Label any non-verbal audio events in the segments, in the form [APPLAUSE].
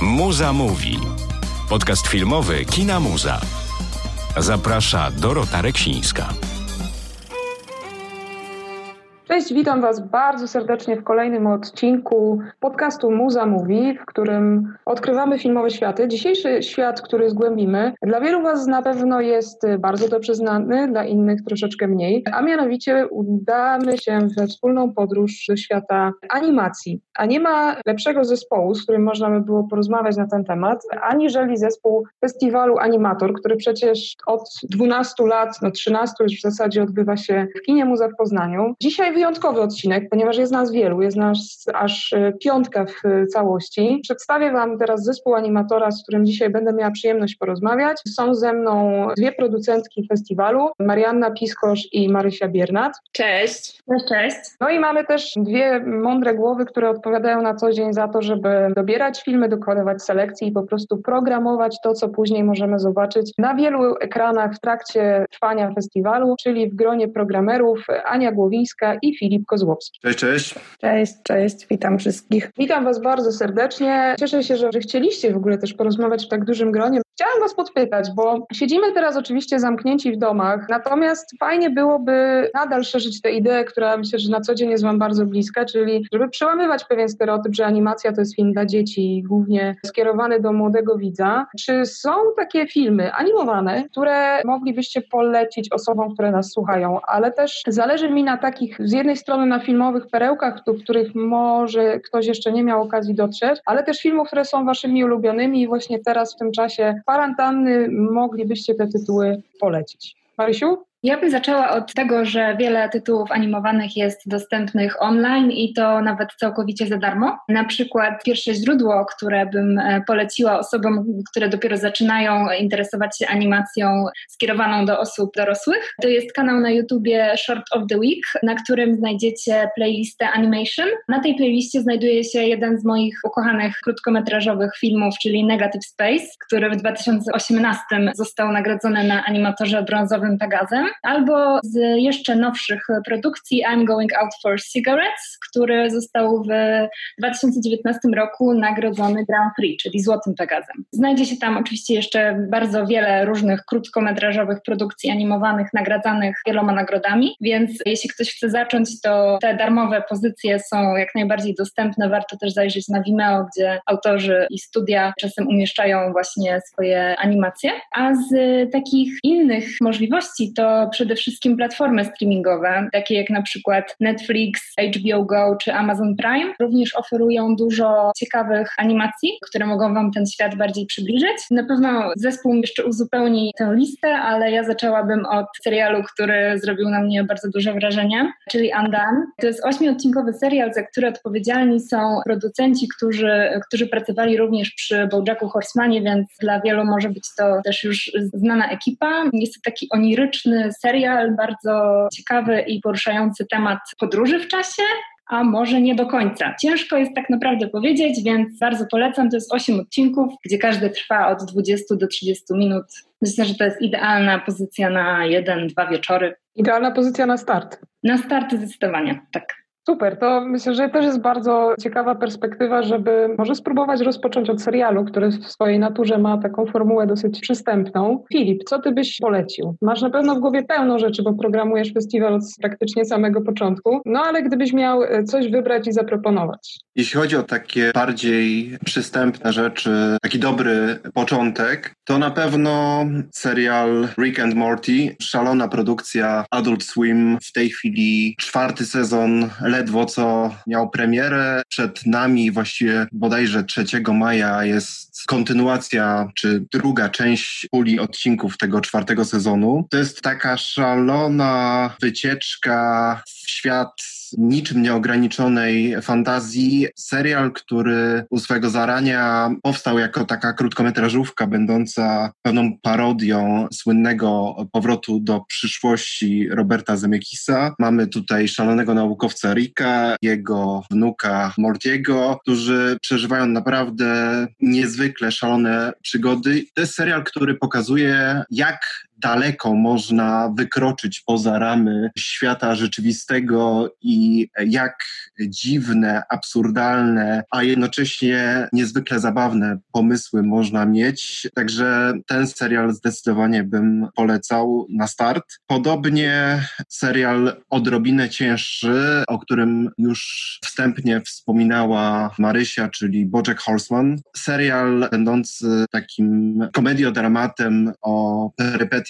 Muza mówi. Podcast filmowy Kina Muza. Zaprasza Dorota Reksińska. Cześć, witam Was bardzo serdecznie w kolejnym odcinku podcastu Muza Mówi, w którym odkrywamy filmowe światy. Dzisiejszy świat, który zgłębimy, dla wielu Was na pewno jest bardzo dobrze znany, dla innych troszeczkę mniej, a mianowicie udamy się we wspólną podróż do świata animacji. A nie ma lepszego zespołu, z którym można by było porozmawiać na ten temat, aniżeli zespół festiwalu Animator, który przecież od 12 lat, no 13 już w zasadzie odbywa się w kinie Muza w Poznaniu. Dzisiaj wyjątkowy odcinek, ponieważ jest nas wielu, jest nas aż e, piątka w e, całości. Przedstawię Wam teraz zespół animatora, z którym dzisiaj będę miała przyjemność porozmawiać. Są ze mną dwie producentki festiwalu, Marianna Piskosz i Marysia Biernat. Cześć. Cześć, cześć. No i mamy też dwie mądre głowy, które odpowiadają na co dzień za to, żeby dobierać filmy, dokonywać selekcji i po prostu programować to, co później możemy zobaczyć na wielu ekranach w trakcie trwania festiwalu, czyli w gronie programerów Ania Głowińska i Filip Kozłowski. Cześć, cześć. Cześć, cześć, witam wszystkich. Witam Was bardzo serdecznie. Cieszę się, że, że chcieliście w ogóle też porozmawiać w tak dużym gronie. Chciałam Was podpytać, bo siedzimy teraz oczywiście zamknięci w domach, natomiast fajnie byłoby nadal szerzyć tę ideę, która myślę, że na co dzień jest Wam bardzo bliska, czyli żeby przełamywać pewien stereotyp, że animacja to jest film dla dzieci, głównie skierowany do młodego widza. Czy są takie filmy animowane, które moglibyście polecić osobom, które nas słuchają, ale też zależy mi na takich z jednej strony na filmowych perełkach, do których może ktoś jeszcze nie miał okazji dotrzeć, ale też filmów, które są waszymi ulubionymi i właśnie teraz w tym czasie kwarantanny moglibyście te tytuły polecić. Marysiu? Ja bym zaczęła od tego, że wiele tytułów animowanych jest dostępnych online i to nawet całkowicie za darmo. Na przykład pierwsze źródło, które bym e, poleciła osobom, które dopiero zaczynają interesować się animacją skierowaną do osób dorosłych, to jest kanał na YouTubie Short of the Week, na którym znajdziecie playlistę Animation. Na tej playliście znajduje się jeden z moich ukochanych krótkometrażowych filmów, czyli Negative Space, który w 2018 został nagrodzony na animatorze brązowym Pegazem albo z jeszcze nowszych produkcji I'm Going Out for Cigarettes, który został w 2019 roku nagrodzony Grand Prix, czyli Złotym Pegazem. Znajdzie się tam oczywiście jeszcze bardzo wiele różnych krótkometrażowych produkcji animowanych, nagradzanych wieloma nagrodami, więc jeśli ktoś chce zacząć, to te darmowe pozycje są jak najbardziej dostępne. Warto też zajrzeć na Vimeo, gdzie autorzy i studia czasem umieszczają właśnie swoje animacje. A z takich innych możliwości to przede wszystkim platformy streamingowe, takie jak na przykład Netflix, HBO Go czy Amazon Prime, również oferują dużo ciekawych animacji, które mogą Wam ten świat bardziej przybliżyć. Na pewno zespół jeszcze uzupełni tę listę, ale ja zaczęłabym od serialu, który zrobił na mnie bardzo duże wrażenie, czyli Undone. To jest ośmiodcinkowy serial, za który odpowiedzialni są producenci, którzy, którzy pracowali również przy BoJacku Horsemanie, więc dla wielu może być to też już znana ekipa. Jest to taki oniryczny serial, bardzo ciekawy i poruszający temat podróży w czasie, a może nie do końca. Ciężko jest tak naprawdę powiedzieć, więc bardzo polecam. To jest 8 odcinków, gdzie każdy trwa od 20 do 30 minut. Myślę, że to jest idealna pozycja na jeden, dwa wieczory. Idealna pozycja na start. Na start zdecydowanie, tak. Super, to myślę, że też jest bardzo ciekawa perspektywa, żeby może spróbować rozpocząć od serialu, który w swojej naturze ma taką formułę dosyć przystępną. Filip, co ty byś polecił? Masz na pewno w głowie pełno rzeczy, bo programujesz festiwal od praktycznie samego początku, no ale gdybyś miał e, coś wybrać i zaproponować. Jeśli chodzi o takie bardziej przystępne rzeczy, taki dobry początek, to na pewno serial Rick and Morty, szalona produkcja Adult Swim, w tej chwili czwarty sezon ledwo co miał premierę. Przed nami właściwie bodajże 3 maja jest kontynuacja, czy druga część puli odcinków tego czwartego sezonu. To jest taka szalona wycieczka w świat niczym nieograniczonej fantazji. Serial, który u swego zarania powstał jako taka krótkometrażówka będąca pewną parodią słynnego powrotu do przyszłości Roberta Zemeckisa. Mamy tutaj szalonego naukowca Rika, jego wnuka Mortiego, którzy przeżywają naprawdę niezwykle szalone przygody. To jest serial, który pokazuje, jak daleko można wykroczyć poza ramy świata rzeczywistego i jak dziwne, absurdalne, a jednocześnie niezwykle zabawne pomysły można mieć. Także ten serial zdecydowanie bym polecał na start. Podobnie serial odrobinę cięższy, o którym już wstępnie wspominała Marysia, czyli Bojack Horseman. Serial będący takim komediodramatem o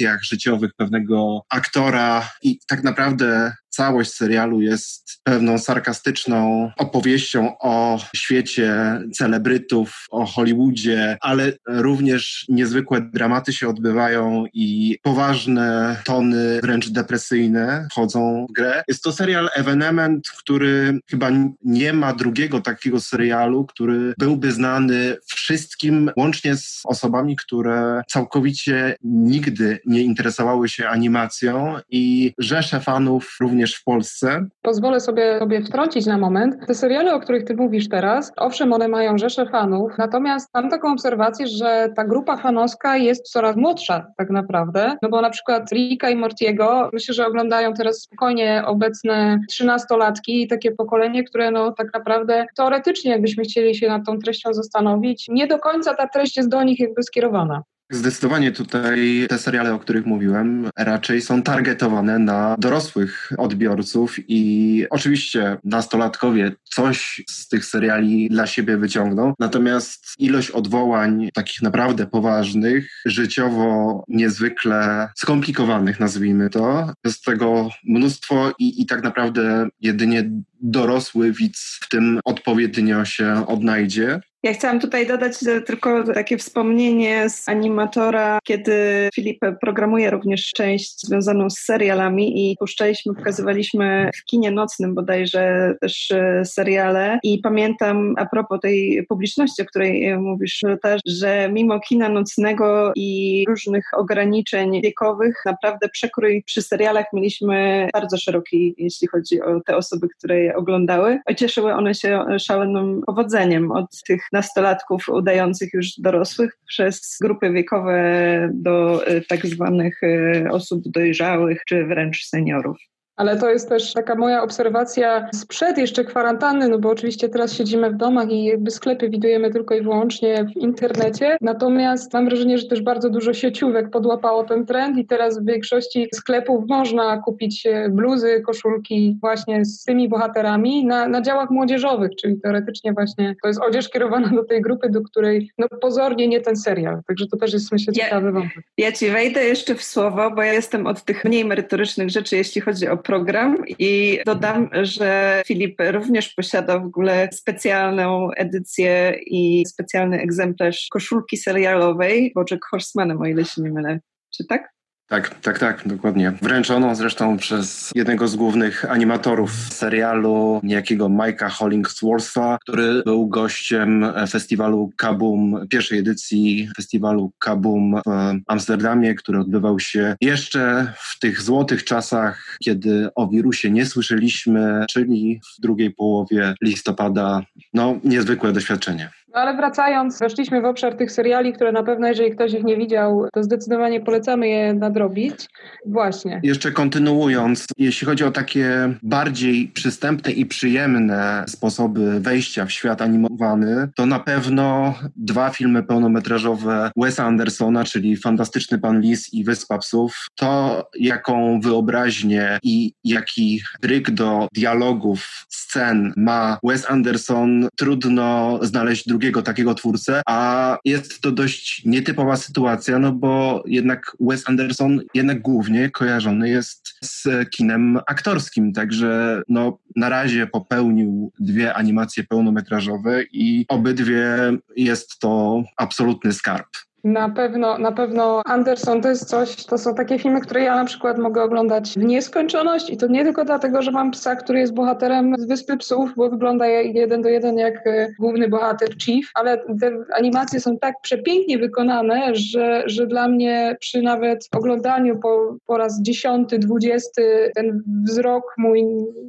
perypetiach życiowych pewnego aktora i tak naprawdę całość serialu jest pewną sarkastyczną opowieścią o świecie celebrytów, o Hollywoodzie, ale również niezwykłe dramaty się odbywają i poważne tony, wręcz depresyjne, wchodzą w grę. Jest to serial Evenement, który chyba nie ma drugiego takiego serialu, który byłby znany wszystkim, łącznie z osobami, które całkowicie nigdy nie interesowały się animacją i rzesze fanów również również w Polsce. Pozwolę sobie, sobie wtrącić na moment. Te seriale, o których ty mówisz teraz, owszem, one mają rzesze fanów, natomiast mam taką obserwację, że ta grupa fanowska jest coraz młodsza tak naprawdę, no bo na przykład Rika i Mortiego myślę, że oglądają teraz spokojnie obecne trzynastolatki i takie pokolenie, które no tak naprawdę teoretycznie jakbyśmy chcieli się nad tą treścią zastanowić, nie do końca ta treść jest do nich jakby skierowana. Zdecydowanie tutaj te seriale, o których mówiłem, raczej są targetowane na dorosłych odbiorców i oczywiście nastolatkowie coś z tych seriali dla siebie wyciągną, natomiast ilość odwołań takich naprawdę poważnych, życiowo niezwykle skomplikowanych, nazwijmy to, jest tego mnóstwo i, i tak naprawdę jedynie dorosły widz w tym odpowiednio się odnajdzie. Ja chciałam tutaj dodać tylko takie wspomnienie z animatora, kiedy Filip programuje również część związaną z serialami i puszczaliśmy, pokazywaliśmy w kinie nocnym bodajże też e, seriale i pamiętam a propos tej publiczności, o której mówisz, też, że mimo kina nocnego i różnych ograniczeń wiekowych, naprawdę przekrój przy serialach mieliśmy bardzo szeroki, jeśli chodzi o te osoby, które je oglądały. Cieszyły one się szalonym powodzeniem od tych nastolatków udających już dorosłych przez grupy wiekowe do e, tak zwanych e, osób dojrzałych czy wręcz seniorów. Ale to jest też taka moja obserwacja sprzed jeszcze kwarantanny, no bo oczywiście teraz siedzimy w domach i jakby sklepy widujemy tylko i wyłącznie w internecie. Natomiast mam wrażenie, że też bardzo dużo sieciówek podłapało ten trend i teraz w większości sklepów można kupić e, bluzy, koszulki właśnie z tymi bohaterami na, na działach młodzieżowych, czyli teoretycznie właśnie to jest odzież kierowana do tej grupy, do której no pozornie nie ten serial. Także to też jest myślę ciekawy ja, wątek. Ja ci wejdę jeszcze w słowo, bo ja jestem od tych mniej merytorycznych rzeczy, jeśli chodzi o program i dodam, że Filip również posiada w ogóle specjalną edycję i specjalny egzemplarz koszulki serialowej Bojack Horsemanem, o ile się nie mylę. Czy tak? Tak, tak, tak, dokładnie. Wręczoną zresztą przez jednego z głównych animatorów serialu, niejakiego Mike'a Hollingswortha, który był gościem festiwalu Kaboom, pierwszej edycji festiwalu Kaboom w Amsterdamie, który odbywał się jeszcze w tych złotych czasach, kiedy o wirusie nie słyszeliśmy, czyli w drugiej połowie listopada. No, niezwykłe doświadczenie. No ale wracając, weszliśmy w obszar tych seriali, które na pewno, jeżeli ktoś ich nie widział, to zdecydowanie polecamy je nadrobić. Właśnie. Jeszcze kontynuując, jeśli chodzi o takie bardziej przystępne i przyjemne sposoby wejścia w świat animowany, to na pewno dwa filmy pełnometrażowe Wesa Andersona, czyli Fantastyczny Pan Lis i Wyspa Psów. To, jaką wyobraźnię i jaki dryg do dialogów, scen ma Wes Anderson, trudno znaleźć drugi drugiego takiego twórcę, a jest to dość nietypowa sytuacja, no bo jednak Wes Anderson jednak głównie kojarzony jest z kinem aktorskim, także no na razie popełnił dwie animacje pełnometrażowe i obydwie jest to absolutny skarb. Na pewno, na pewno Anderson to jest coś, to są takie filmy, które ja na przykład mogę oglądać w nieskończoność i to nie tylko dlatego, że mam psa, który jest bohaterem z Wyspy Psów, bo wygląda jeden do jeden jak e, główny bohater Chief, ale te animacje są tak przepięknie wykonane, że, że dla mnie przy nawet oglądaniu po, po raz dziesiąty, dwudziesty ten wzrok mój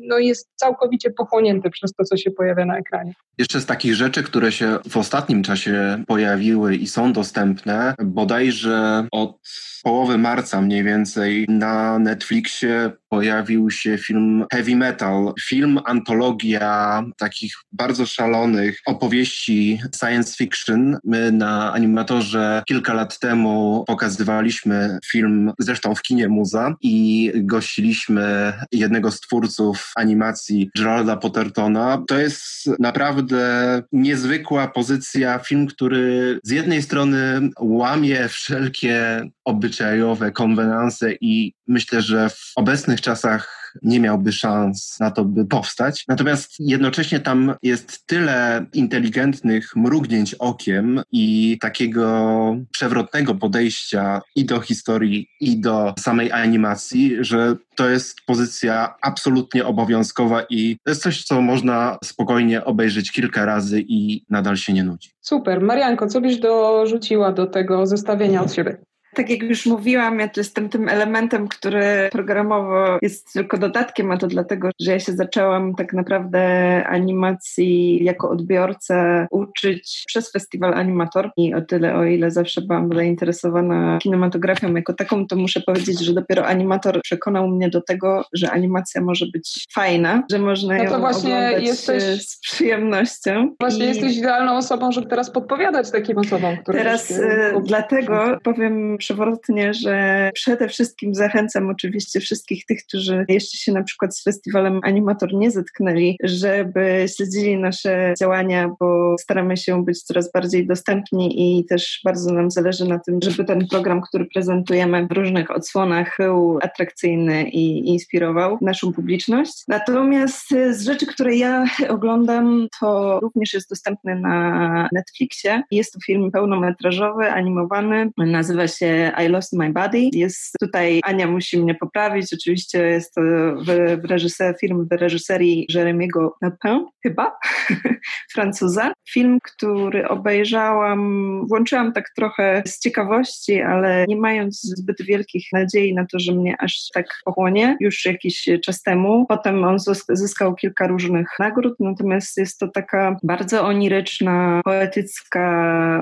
no jest całkowicie pochłonięty przez to, co się pojawia na ekranie. Jeszcze z takich rzeczy, które się w ostatnim czasie pojawiły i są dostępne dostępne. Bodajże od połowy marca mniej więcej na Netflixie pojawił się film Heavy Metal. Film, antologia takich bardzo szalonych opowieści science fiction. My na animatorze kilka lat temu pokazywaliśmy film, zresztą w kinie Muza i gościliśmy jednego z twórców animacji Geralda Pottertona. To jest naprawdę niezwykła pozycja, film, który z jednej strony łamie wszelkie obyczajowe konwenanse i myślę, że w obecnych czasach nie miałby szans na to, by powstać. Natomiast jednocześnie tam jest tyle inteligentnych mrugnięć okiem i takiego przewrotnego podejścia i do historii, i do samej animacji, że to jest pozycja absolutnie obowiązkowa i to jest coś, co można spokojnie obejrzeć kilka razy i nadal się nie nudzi. Super. Marianko, co byś dorzuciła do tego zestawienia od siebie? Tak jak już mówiłam, ja tu jestem tym elementem, który programowo jest tylko dodatkiem, a to dlatego, że ja się zaczęłam tak naprawdę animacji jako odbiorca uczyć przez festiwal Animator i o tyle, o ile zawsze byłam zainteresowana kinematografią jako taką, to muszę powiedzieć, że dopiero Animator przekonał mnie do tego, że animacja może być fajna, że można no to ją właśnie oglądać jesteś, z przyjemnością. Właśnie I jesteś idealną osobą, żeby teraz podpowiadać takim osobom, które... Teraz e, dlatego powiem przewrotnie, że przede wszystkim zachęcam oczywiście wszystkich tych, którzy jeszcze się na przykład z festiwalem Animator nie zetknęli, żeby śledzili nasze działania, bo staramy się być coraz bardziej dostępni i też bardzo nam zależy na tym, żeby ten program, który prezentujemy w różnych odsłonach był atrakcyjny i inspirował naszą publiczność. Natomiast z rzeczy, które ja oglądam, to również jest dostępny na Netflixie. Jest to film pełnometrażowy, animowany, nazywa się I Lost My Body. Jest tutaj, Ania musi mnie poprawić, oczywiście jest to w, w reżyser, film w reżyserii Jeremiego Napin, chyba, [LAUGHS] Francuza. Film, który obejrzałam, włączyłam tak trochę z ciekawości, ale nie mając zbyt wielkich nadziei na to, że mnie aż tak pochłonie, już jakiś czas temu. Potem on zyskał kilka różnych nagród, natomiast jest to taka bardzo oniryczna, poetycka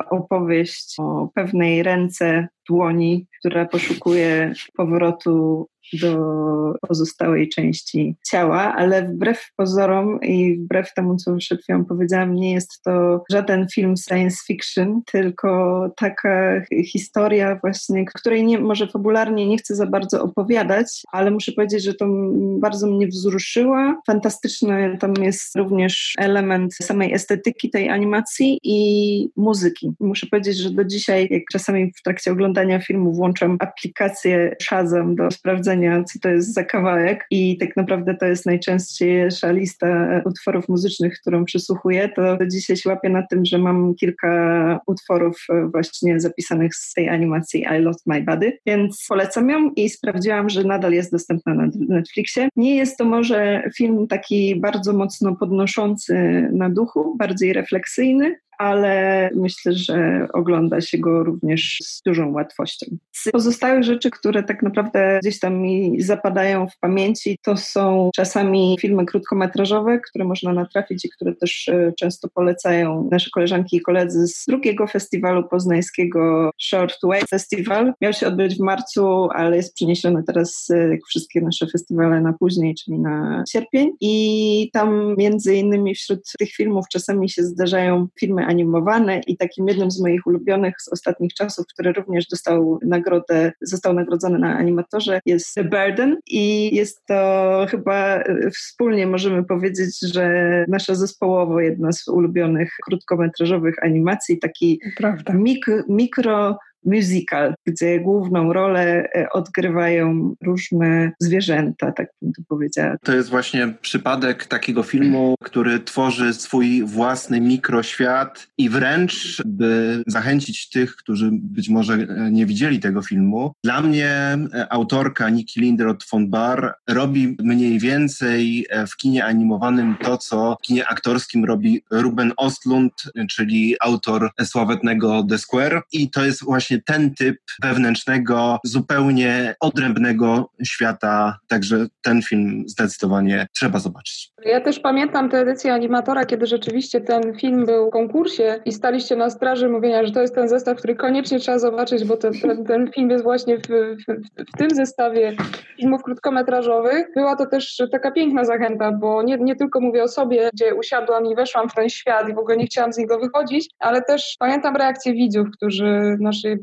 opowieść o pewnej ręce dłoni, która poszukuje powrotu do pozostałej części ciała, ale wbrew pozorom i wbrew temu, co przed chwilą powiedziałam, nie jest to żaden film science fiction, tylko taka historia właśnie, której nie, może fabularnie nie chcę za bardzo opowiadać, ale muszę powiedzieć, że to bardzo mnie wzruszyła. Fantastyczny tam jest również element samej estetyki tej animacji i muzyki. Muszę powiedzieć, że do dzisiaj, jak czasami w trakcie oglądania filmu włączam aplikację Shazam do sprawdzenia co to jest za kawałek i tak naprawdę to jest najczęstsza lista utworów muzycznych, którą przysłuchuję, to dzisiaj się łapię na tym, że mam kilka utworów właśnie zapisanych z tej animacji I Lost My Body, więc polecam ją i sprawdziłam, że nadal jest dostępna na Netflixie. Nie jest to może film taki bardzo mocno podnoszący na duchu, bardziej refleksyjny, ale myślę, że ogląda się go również z dużą łatwością. Z pozostałych rzeczy, które tak naprawdę gdzieś tam mi zapadają w pamięci, to są czasami filmy krótkometrażowe, które można natrafić i które też e, często polecają nasze koleżanki i koledzy z drugiego festiwalu poznańskiego Short Wave Festival. Miał się odbyć w marcu, ale jest przeniesiony teraz, e, jak wszystkie nasze festiwale, na później, czyli na sierpień. I tam między innymi wśród tych filmów czasami się zdarzają filmy animowane i takim jednym z moich ulubionych z ostatnich czasów, który również dostał nagrodę, został nagrodzony na animatorze, jest The Burden. I jest to chyba e, wspólnie możemy powiedzieć, że nasza zespołowo jedna z ulubionych krótkometrażowych animacji, taki mik mikro musical, gdzie główną rolę e, odgrywają różne zwierzęta, tak bym to powiedziała. To jest właśnie przypadek takiego filmu, który tworzy swój własny mikroświat i wręcz, by zachęcić tych, którzy być może e, nie widzieli tego filmu, dla mnie e, autorka Nikki Lindroth von Bar robi mniej więcej w kinie animowanym to, co w kinie aktorskim robi Ruben Ostlund, czyli autor sławetnego The Square i to jest właśnie właśnie ten typ wewnętrznego, zupełnie odrębnego świata. Także ten film zdecydowanie trzeba zobaczyć. Ja też pamiętam tę edycję animatora, kiedy rzeczywiście ten film był w konkursie i staliście na straży mówienia, że to jest ten zestaw, który koniecznie trzeba zobaczyć, bo ten, ten, ten film jest właśnie w, w, w, tym zestawie filmów krótkometrażowych. Była to też taka piękna zachęta, bo nie, nie tylko mówię o sobie, gdzie usiadłam i weszłam w ten świat i w ogóle nie chciałam z niego wychodzić, ale też pamiętam reakcję widzów, którzy naszej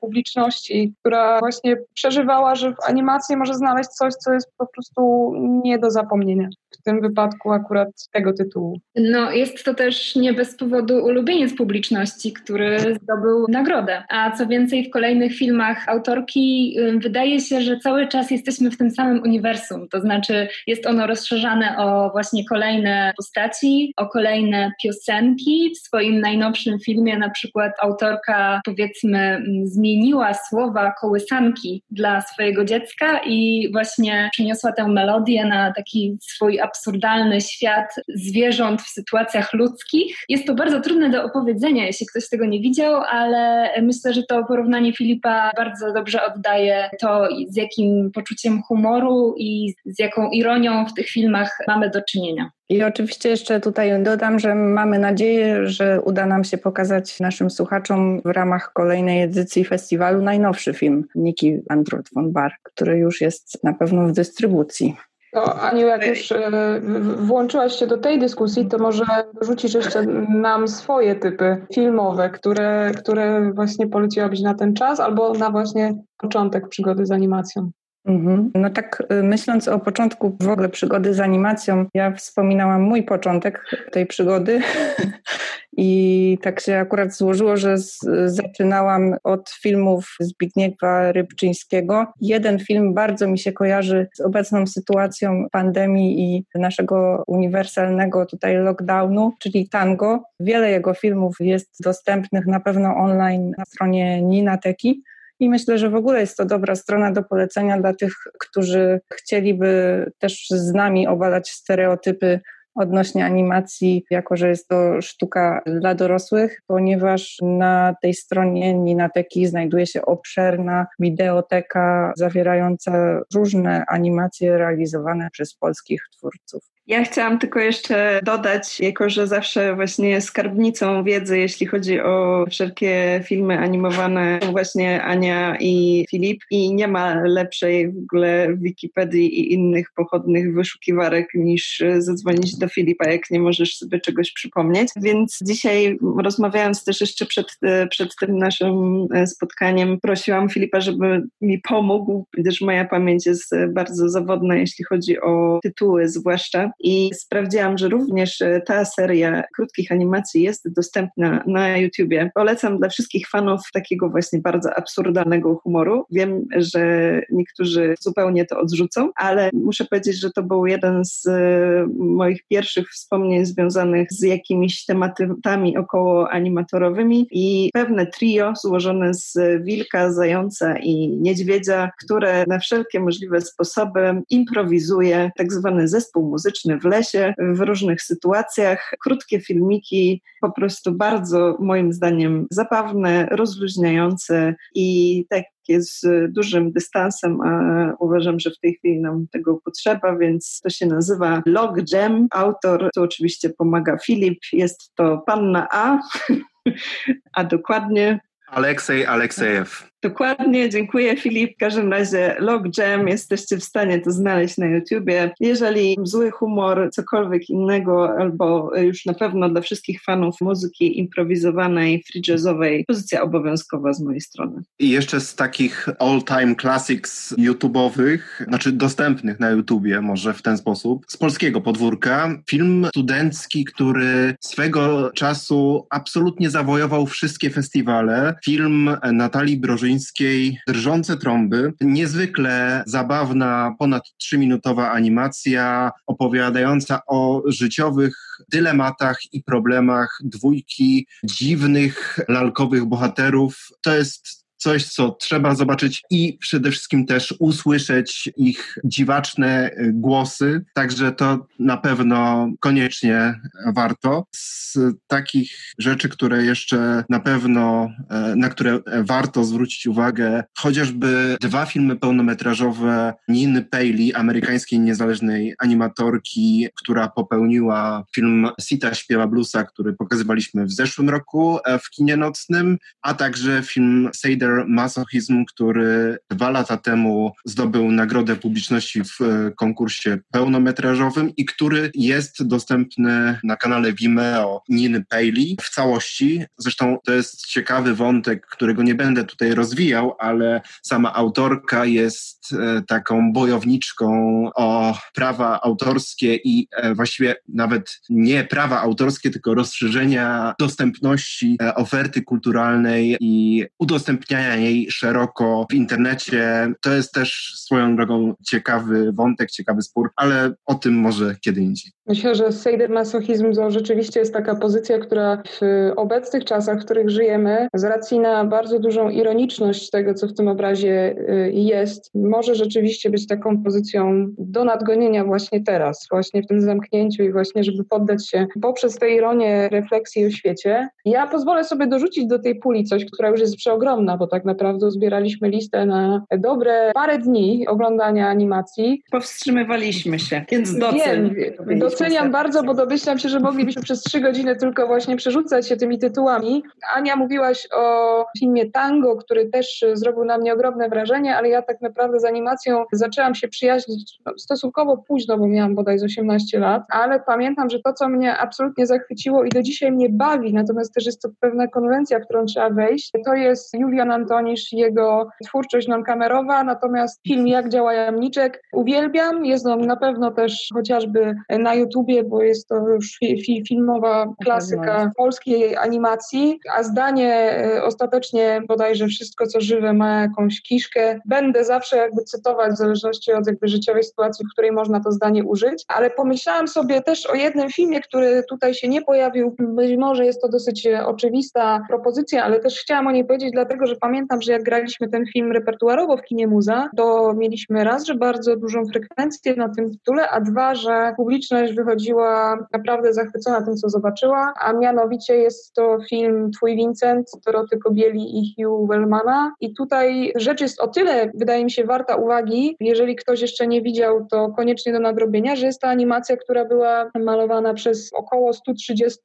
publiczności, która właśnie przeżywała, że w animacji może znaleźć coś, co jest po prostu nie do zapomnienia. W tym wypadku akurat tego tytułu. No, jest to też nie bez powodu ulubieniec publiczności, który zdobył nagrodę. A co więcej, w kolejnych filmach autorki wydaje się, że cały czas jesteśmy w tym samym uniwersum. To znaczy, jest ono rozszerzane o właśnie kolejne postaci, o kolejne piosenki. W swoim najnowszym filmie na przykład autorka, powiedzmy, zmieniła słowa kołysanki dla swojego dziecka i właśnie przeniosła tę melodię na taki swój absurdalny świat zwierząt w sytuacjach ludzkich. Jest to bardzo trudne do opowiedzenia, jeśli ktoś tego nie widział, ale myślę, że to porównanie Filipa bardzo dobrze oddaje to, z jakim poczuciem humoru i z jaką ironią w tych filmach mamy do czynienia. I oczywiście jeszcze tutaj dodam, że mamy nadzieję, że uda nam się pokazać naszym słuchaczom w ramach kolejnej edycji festiwalu najnowszy film Niki Android von Bar, który już jest na pewno w dystrybucji. To Aniu, jak już e, włączyłaś się do tej dyskusji, to może rzucisz jeszcze nam swoje typy filmowe, które, które właśnie poleciłabyś na ten czas albo na właśnie początek przygody z animacją. Mhm. No tak y, myśląc o początku w ogóle przygody z animacją, ja wspominałam mój początek tej przygody [LAUGHS] i tak się akurat złożyło, że z, zaczynałam od filmów Zbigniewa Rybczyńskiego. Jeden film bardzo mi się kojarzy z obecną sytuacją pandemii i naszego uniwersalnego tutaj lockdownu, czyli Tango. Wiele jego filmów jest dostępnych na pewno online na stronie Ninateki. I myślę, że w ogóle jest to dobra strona do polecenia dla tych, którzy chcieliby też z nami obalać stereotypy odnośnie animacji, jako że jest to sztuka dla dorosłych, ponieważ na tej stronie Ninateki znajduje się obszerna wideoteka zawierająca różne animacje realizowane przez polskich twórców. Ja chciałam tylko jeszcze dodać, jako że zawsze właśnie skarbnicą wiedzy, jeśli chodzi o wszelkie filmy animowane, właśnie Ania i Filip i nie ma lepszej w ogóle Wikipedii i innych pochodnych wyszukiwarek niż zadzwonić do Filipa, jak nie możesz sobie czegoś przypomnieć. Więc dzisiaj rozmawiając też jeszcze przed, przed tym naszym spotkaniem, prosiłam Filipa, żeby mi pomógł, gdyż moja pamięć jest bardzo zawodna, jeśli chodzi o tytuły zwłaszcza i sprawdziłam, że również e, ta seria krótkich animacji jest dostępna na YouTubie. Polecam dla wszystkich fanów takiego właśnie bardzo absurdalnego humoru. Wiem, że niektórzy zupełnie to odrzucą, ale muszę powiedzieć, że to był jeden z e, moich pierwszych wspomnień związanych z jakimiś tematami około animatorowymi i pewne trio złożone z wilka, zająca i niedźwiedzia, które na wszelkie możliwe sposoby improwizuje tak zwany zespół muzyczny w lesie, w różnych sytuacjach. Krótkie filmiki, po prostu bardzo moim zdaniem zabawne, rozluźniające i tak z dużym dystansem, a uważam, że w tej chwili nam tego potrzeba, więc to się nazywa Log Jam. Autor tu oczywiście pomaga Filip, jest to Panna A, [LAUGHS] a dokładnie Aleksej Aleksejew. Dokładnie, dziękuję Filip. W każdym razie Log Jam jesteście w stanie to znaleźć na YouTubie. Jeżeli zły humor, cokolwiek innego, albo już na pewno dla wszystkich fanów muzyki improwizowanej, free jazzowej, pozycja obowiązkowa z mojej strony. I jeszcze z takich all-time classics YouTube'owych, znaczy dostępnych na YouTubie, może w ten sposób, z polskiego podwórka, film studencki, który swego czasu absolutnie zawojował wszystkie festiwale. Film Natalii Brożyńskiej Drżące trąby. Niezwykle zabawna, ponad trzyminutowa animacja opowiadająca o życiowych dylematach i problemach dwójki dziwnych, lalkowych bohaterów. To jest coś, co trzeba zobaczyć i przede wszystkim też usłyszeć ich dziwaczne głosy, także to na pewno koniecznie warto. Z takich rzeczy, które jeszcze na pewno, e, na które warto zwrócić uwagę, chociażby dwa filmy pełnometrażowe Niny Paley, amerykańskiej niezależnej animatorki, która popełniła film Sita śpiewa bluesa, który pokazywaliśmy w zeszłym roku e, w kinie nocnym, a także film Seder Masochism, który dwa lata temu zdobył nagrodę publiczności w e, konkursie pełnometrażowym i który jest dostępny na kanale Vimeo Niny Paley w całości. Zresztą to jest ciekawy wątek, którego nie będę tutaj rozwijał, ale sama autorka jest e, taką bojowniczką o prawa autorskie i e, właściwie nawet nie prawa autorskie, tylko rozszerzenia dostępności oferty kulturalnej i udostępniania jej szeroko w internecie. To jest też swoją drogą ciekawy wątek, ciekawy spór, ale o tym może kiedy indziej. Myślę, że sejdermasochizm to rzeczywiście jest taka pozycja, która w obecnych czasach, w których żyjemy, z racji na bardzo dużą ironiczność tego, co w tym obrazie y, jest, może rzeczywiście być taką pozycją do nadgonienia właśnie teraz, właśnie w tym zamknięciu i właśnie, żeby poddać się poprzez tę ironię refleksji o świecie. Ja pozwolę sobie dorzucić do tej puli coś, która już jest przeogromna, bo tak naprawdę zbieraliśmy listę na dobre parę dni oglądania animacji. Powstrzymywaliśmy się, więc docen. Wiem, doceniam bardzo, bo domyślam się, że moglibyśmy przez trzy godziny tylko właśnie przerzucać się tymi tytułami. Ania, mówiłaś o filmie Tango, który też zrobił na mnie ogromne wrażenie, ale ja tak naprawdę z animacją zaczęłam się przyjaźnić stosunkowo późno, bo miałam bodaj z 18 lat, ale pamiętam, że to, co mnie absolutnie zachwyciło i do dzisiaj mnie bawi, natomiast też jest to pewna konwencja, w którą trzeba wejść, to jest Julian Antonisz, jego twórczość non-kamerowa, natomiast film Jak działa jamniczek uwielbiam, jest on na pewno też chociażby na YouTubie, bo jest to już fi, fi, filmowa klasyka polskiej animacji, a zdanie e, ostatecznie bodajże wszystko, co żywe ma jakąś kiszkę. Będę zawsze jakby cytować w zależności od jakby życiowej sytuacji, w której można to zdanie użyć, ale pomyślałam sobie też o jednym filmie, który tutaj się nie pojawił. Być może jest to dosyć e, oczywista propozycja, ale też chciałam o niej powiedzieć, dlatego że pamiętam, że jak graliśmy ten film repertuarowo w kinie muza, to mieliśmy raz, że bardzo dużą frekwencję na tym tytule, a dwa, że publiczność wychodziła naprawdę zachwycona tym, co zobaczyła, a mianowicie jest to film Twój Vincent, Doroty Kobieli i Hugh Wellmana. I tutaj rzecz jest o tyle, wydaje mi się, warta uwagi, jeżeli ktoś jeszcze nie widział, to koniecznie do nadrobienia, że jest to animacja, która była malowana przez około 130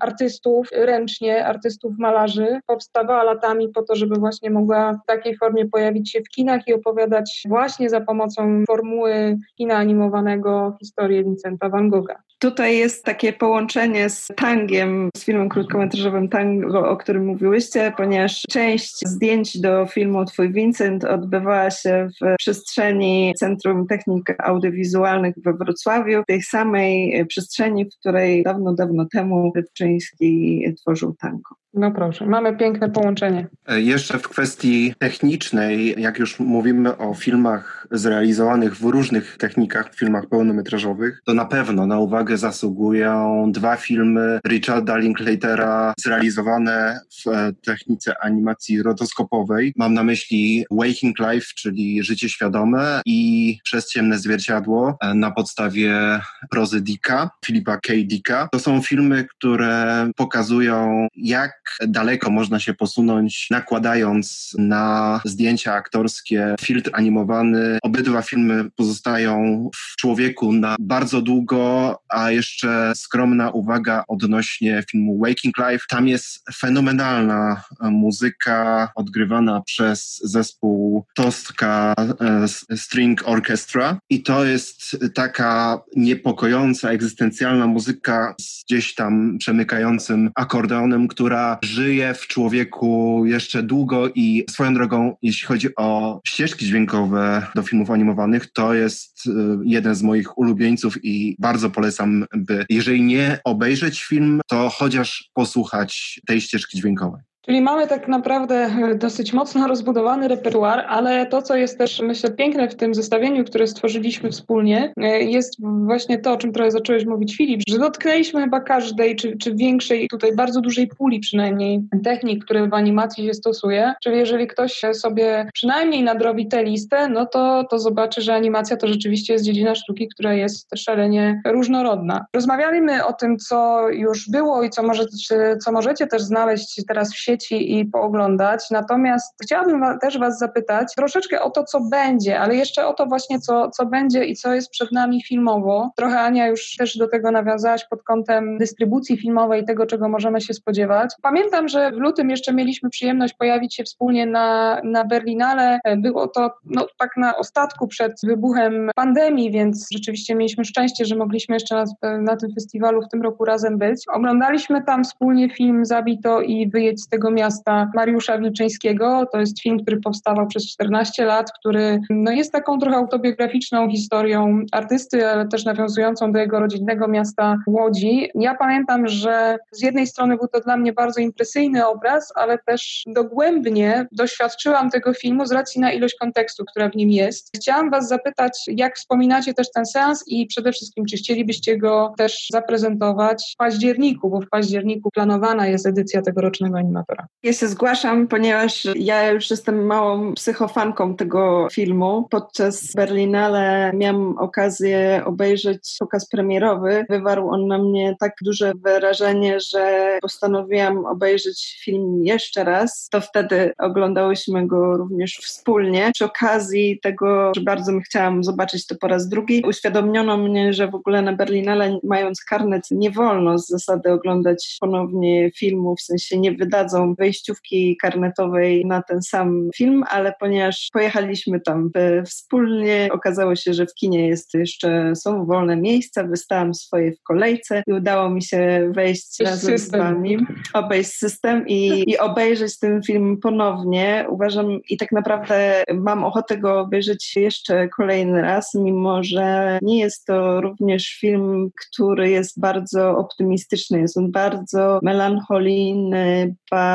artystów ręcznie, artystów malarzy. Powstawała latami po to, żeby właśnie mogła w takiej formie pojawić się w kinach i opowiadać właśnie za pomocą formuły kina animowanego historię Vincenta van Gogha. Tutaj jest takie połączenie z Tangiem, z filmem krótkometrażowym Tango, o którym mówiłyście, ponieważ część zdjęć do filmu Twój Vincent odbywała się w przestrzeni Centrum Technik Audiowizualnych we Wrocławiu, tej samej przestrzeni, w której dawno, dawno temu Rybczyński tworzył tango. No proszę, mamy piękne połączenie. E, jeszcze w kwestii technicznej, jak już mówimy o filmach zrealizowanych w różnych technikach, w filmach pełnometrażowych, to na pewno na uwagę zasługują dwa filmy Richarda Linklatera zrealizowane w e, technice animacji rotoskopowej. Mam na myśli Waking Life, czyli Życie Świadome i Przez Ciemne Zwierciadło e, na podstawie prozy Dicka, Filipa K. Dicka. To są filmy, które pokazują, jak daleko można się posunąć, nakładając na zdjęcia aktorskie filtr animowany. Obydwa filmy pozostają w człowieku na bardzo długo, a jeszcze skromna uwaga odnośnie filmu Waking Life. Tam jest fenomenalna muzyka odgrywana przez zespół Tostka e, String Orchestra i to jest taka niepokojąca, egzystencjalna muzyka z gdzieś tam przemykającym akordeonem, która żyje w człowieku jeszcze długo i swoją drogą, jeśli chodzi o ścieżki dźwiękowe do filmów animowanych, to jest y, jeden z moich ulubieńców i bardzo polecam, by jeżeli nie obejrzeć film, to chociaż posłuchać tej ścieżki dźwiękowej. Czyli mamy tak naprawdę dosyć mocno rozbudowany repertuar, ale to, co jest też, myślę, piękne w tym zestawieniu, które stworzyliśmy wspólnie, jest właśnie to, o czym trochę zacząłeś mówić, Filip, że dotknęliśmy chyba każdej, czy, czy większej, tutaj bardzo dużej puli przynajmniej technik, które w animacji się stosuje. Czyli jeżeli ktoś sobie przynajmniej nadrobi tę listę, no to, to zobaczy, że animacja to rzeczywiście jest dziedzina sztuki, która jest szalenie różnorodna. Rozmawialiśmy o tym, co już było i co możecie, co możecie też znaleźć teraz w i pooglądać. Natomiast chciałabym też Was zapytać troszeczkę o to, co będzie, ale jeszcze o to właśnie, co, co będzie i co jest przed nami filmowo. Trochę Ania już też do tego nawiązałaś pod kątem dystrybucji filmowej, tego, czego możemy się spodziewać. Pamiętam, że w lutym jeszcze mieliśmy przyjemność pojawić się wspólnie na, na Berlinale. Było to no, tak na ostatku przed wybuchem pandemii, więc rzeczywiście mieliśmy szczęście, że mogliśmy jeszcze na, na tym festiwalu w tym roku razem być. Oglądaliśmy tam wspólnie film Zabito i Wyjedź z tego miasta Mariusza Wilczyńskiego. To jest film, który powstawał przez 14 lat, który no, jest taką trochę autobiograficzną historią artysty, ale też nawiązującą do jego rodzinnego miasta Łodzi. Ja pamiętam, że z jednej strony był to dla mnie bardzo impresyjny obraz, ale też dogłębnie doświadczyłam tego filmu z racji na ilość kontekstu, która w nim jest. Chciałam Was zapytać, jak wspominacie też ten seans i przede wszystkim, czy chcielibyście go też zaprezentować w październiku, bo w październiku planowana jest edycja tegorocznego animatora. Ja się zgłaszam, ponieważ ja już jestem małą psychofanką tego filmu. Podczas Berlinale miałam okazję obejrzeć pokaz premierowy. Wywarł on na mnie tak duże wrażenie, że postanowiłam obejrzeć film jeszcze raz. To wtedy oglądałyśmy go również wspólnie. Przy okazji tego, że bardzo chciałam zobaczyć to po raz drugi, uświadomiono mnie, że w ogóle na Berlinale, mając karnet, nie wolno z zasady oglądać ponownie filmu, w sensie nie wydadzą wejściówki karnetowej na ten sam film, ale ponieważ pojechaliśmy tam wspólnie, okazało się, że w kinie jest jeszcze, są wolne miejsca, wystałam swoje w kolejce i udało mi się wejść razem system. z wami, obejść system i, i obejrzeć ten film ponownie. Uważam i tak naprawdę mam ochotę go obejrzeć jeszcze kolejny raz, mimo że nie jest to również film, który jest bardzo optymistyczny. Jest on bardzo melancholijny, bardzo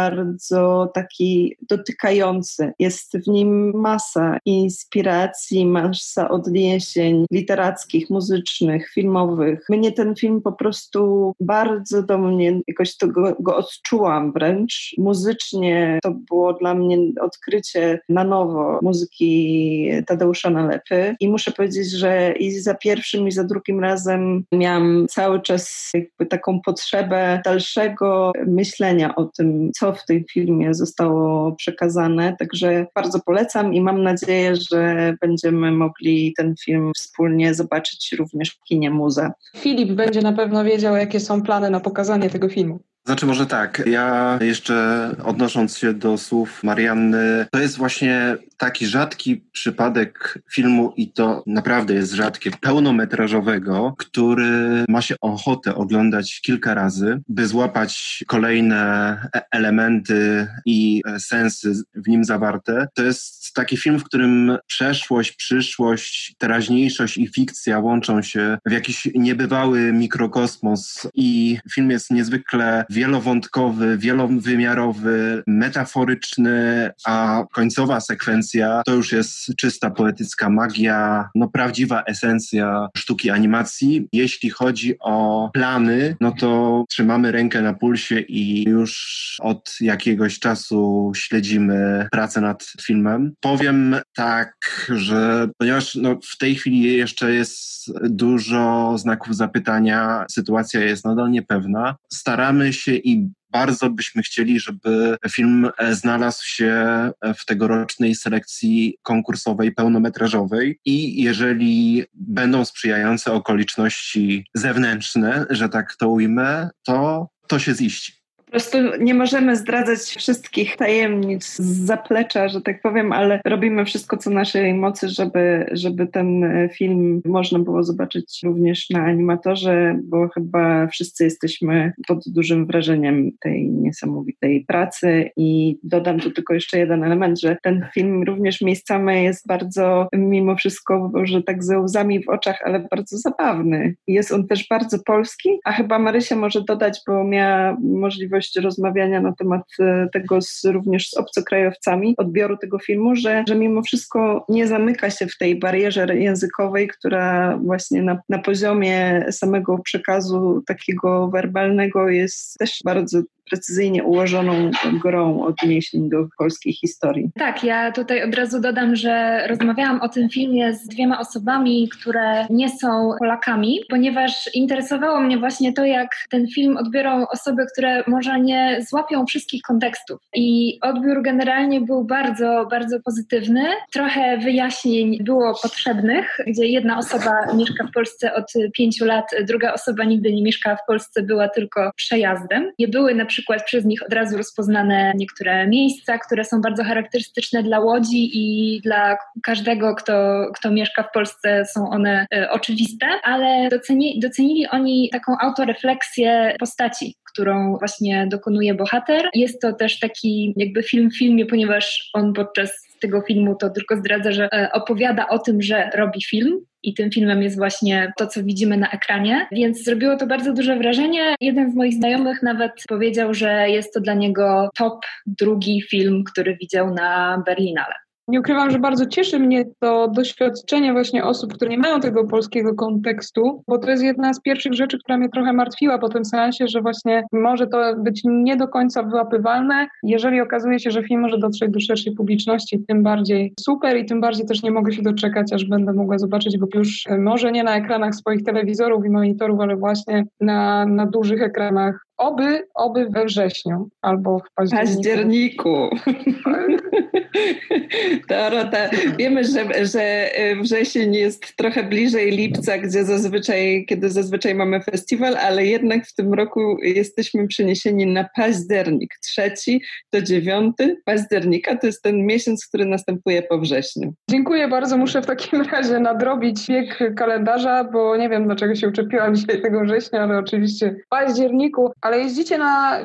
taki dotykający. Jest w nim masa inspiracji, masa odniesień literackich, muzycznych, filmowych. Mnie ten film po prostu bardzo do mnie, jakoś to go, go odczułam wręcz. Muzycznie to było dla mnie odkrycie na nowo muzyki Tadeusza Nalepy i muszę powiedzieć, że i za pierwszym i za drugim razem miałam cały czas jakby taką potrzebę dalszego myślenia o tym, co w tym filmie zostało przekazane, także bardzo polecam i mam nadzieję, że będziemy mogli ten film wspólnie zobaczyć również w kinie Muza. Filip będzie na pewno wiedział, jakie są plany na pokazanie tego filmu. Znaczy może tak, ja jeszcze odnosząc się do słów Marianny, to jest właśnie taki rzadki przypadek filmu i to naprawdę jest rzadkie, pełnometrażowego, który ma się ochotę oglądać kilka razy, by złapać kolejne e- elementy i e, sensy w nim zawarte. To jest taki film, w którym przeszłość, przyszłość, teraźniejszość i fikcja łączą się w jakiś niebywały mikrokosmos i film jest niezwykle wielowątkowy, wielowymiarowy, metaforyczny, a końcowa sekwencja to już jest czysta poetycka magia, no prawdziwa esencja sztuki animacji. Jeśli chodzi o plany, no to trzymamy rękę na pulsie i już od jakiegoś czasu śledzimy pracę nad filmem. Powiem tak, że ponieważ no, w tej chwili jeszcze jest dużo znaków zapytania, sytuacja jest nadal niepewna, staramy się i bardzo byśmy chcieli, żeby film znalazł się w tegorocznej selekcji konkursowej pełnometrażowej i jeżeli będą sprzyjające okoliczności zewnętrzne, że tak to ujmę, to to się ziści. Po prostu nie możemy zdradzać wszystkich tajemnic z zaplecza, że tak powiem, ale robimy wszystko, co naszej mocy, żeby, żeby ten film można było zobaczyć również na animatorze, bo chyba wszyscy jesteśmy pod dużym wrażeniem tej niesamowitej pracy. I dodam tu tylko jeszcze jeden element, że ten film również miejscami jest bardzo, mimo wszystko, że tak ze łzami w oczach, ale bardzo zabawny. Jest on też bardzo polski, a chyba Marysia może dodać, bo miała możliwość możliwość rozmawiania na temat e, tego z, również z obcokrajowcami, odbioru tego filmu, że, że mimo wszystko nie zamyka się w tej barierze językowej, która właśnie na, na poziomie samego przekazu takiego werbalnego jest też bardzo precyzyjnie ułożoną grą odniesień do polskiej historii. Tak, ja tutaj od razu dodam, że rozmawiałam o tym filmie z dwiema osobami, które nie są Polakami, ponieważ interesowało mnie właśnie to, jak ten film odbiorą osoby, które może nie złapią wszystkich kontekstów. I odbiór generalnie był bardzo, bardzo pozytywny. Trochę wyjaśnień było potrzebnych, gdzie jedna osoba mieszka w Polsce od pięciu lat, druga osoba nigdy nie mieszka w Polsce, była tylko przejazdem. Nie były na przykład przez nich od razu rozpoznane niektóre miejsca, które są bardzo charakterystyczne dla Łodzi i dla każdego, kto, kto mieszka w Polsce, są one e, oczywiste, ale doceni, docenili oni taką autorefleksję postaci, którą właśnie dokonuje bohater. Jest to też taki jakby film w filmie, ponieważ on podczas tego filmu to tylko zdradza, że e, opowiada o tym, że robi film, i tym filmem jest właśnie to, co widzimy na ekranie. Więc zrobiło to bardzo duże wrażenie. Jeden z moich znajomych nawet powiedział, że jest to dla niego top drugi film, który widział na Berlinale. Nie ukrywam, że bardzo cieszy mnie to doświadczenie właśnie osób, które nie mają tego polskiego kontekstu, bo to jest jedna z pierwszych rzeczy, która mnie trochę martwiła po tym seansie, że właśnie może to być nie do końca wyłapywalne. Jeżeli okazuje się, że film może dotrzeć do szerszej publiczności, tym bardziej super i tym bardziej też nie mogę się doczekać, aż będę mogła zobaczyć go już e, może nie na ekranach swoich telewizorów i monitorów, ale właśnie na, na dużych ekranach Oby, oby we wrześniu albo w październiku. Dorota, wiemy, że, że y, wrzesień jest trochę bliżej lipca, gdzie zazwyczaj, kiedy zazwyczaj mamy festiwal, ale jednak w tym roku jesteśmy przeniesieni na październik. Trzeci do dziewiąty października to jest ten miesiąc, który następuje po wrześniu. Dziękuję bardzo. Muszę w takim [LAUGHS] razie nadrobić wiek kalendarza, bo nie wiem, dlaczego się uczepiłam [LAUGHS] dzisiaj tego września, ale oczywiście w październiku ale jeździcie na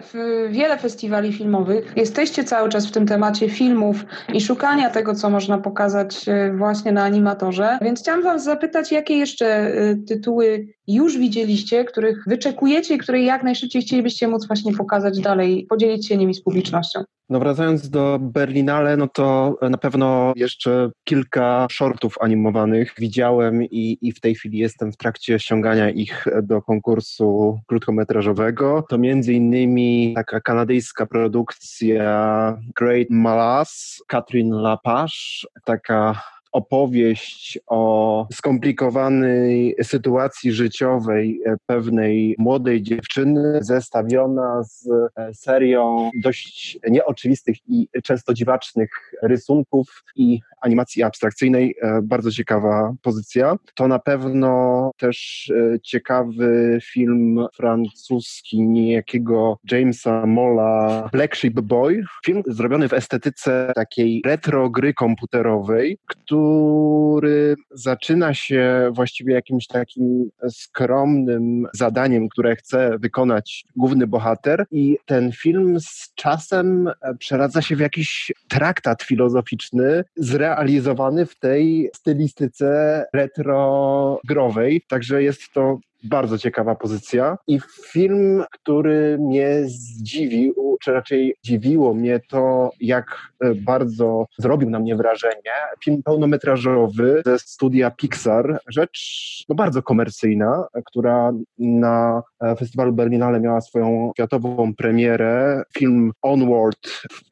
wiele festiwali filmowych, jesteście cały czas w tym temacie filmów i szukania tego, co można pokazać e, właśnie na animatorze. Więc chciałam Was zapytać, jakie jeszcze e, tytuły już widzieliście, których wyczekujecie i które jak najszybciej chcielibyście móc właśnie pokazać dalej, podzielić się nimi z publicznością? No wracając do Berlinale, no to na pewno jeszcze kilka shortów animowanych widziałem i, i w tej chwili jestem w trakcie ściągania ich do konkursu krótkometrażowego. To między innymi taka kanadyjska produkcja Great Malas, Catherine Lapage, taka opowieść o skomplikowanej sytuacji życiowej e, pewnej młodej dziewczyny, zestawiona z e, serią dość nieoczywistych i często dziwacznych rysunków i animacji abstrakcyjnej. E, bardzo ciekawa pozycja. To na pewno też ciekawy film francuski niejakiego Jamesa Molla Black Sheep Boy. Film zrobiony w estetyce takiej retro gry komputerowej, który zaczyna się właściwie jakimś takim skromnym zadaniem, które chce wykonać główny bohater, i ten film z czasem przeradza się w jakiś traktat filozoficzny, zrealizowany w tej stylistyce retro-growej. Także jest to bardzo ciekawa pozycja. I film, który mnie zdziwił, czy raczej dziwiło mnie to, jak e, bardzo zrobił na mnie wrażenie. Film pełnometrażowy ze studia Pixar, rzecz no, bardzo komercyjna, która na e, festiwalu Berlinale miała swoją światową premierę. Film Onward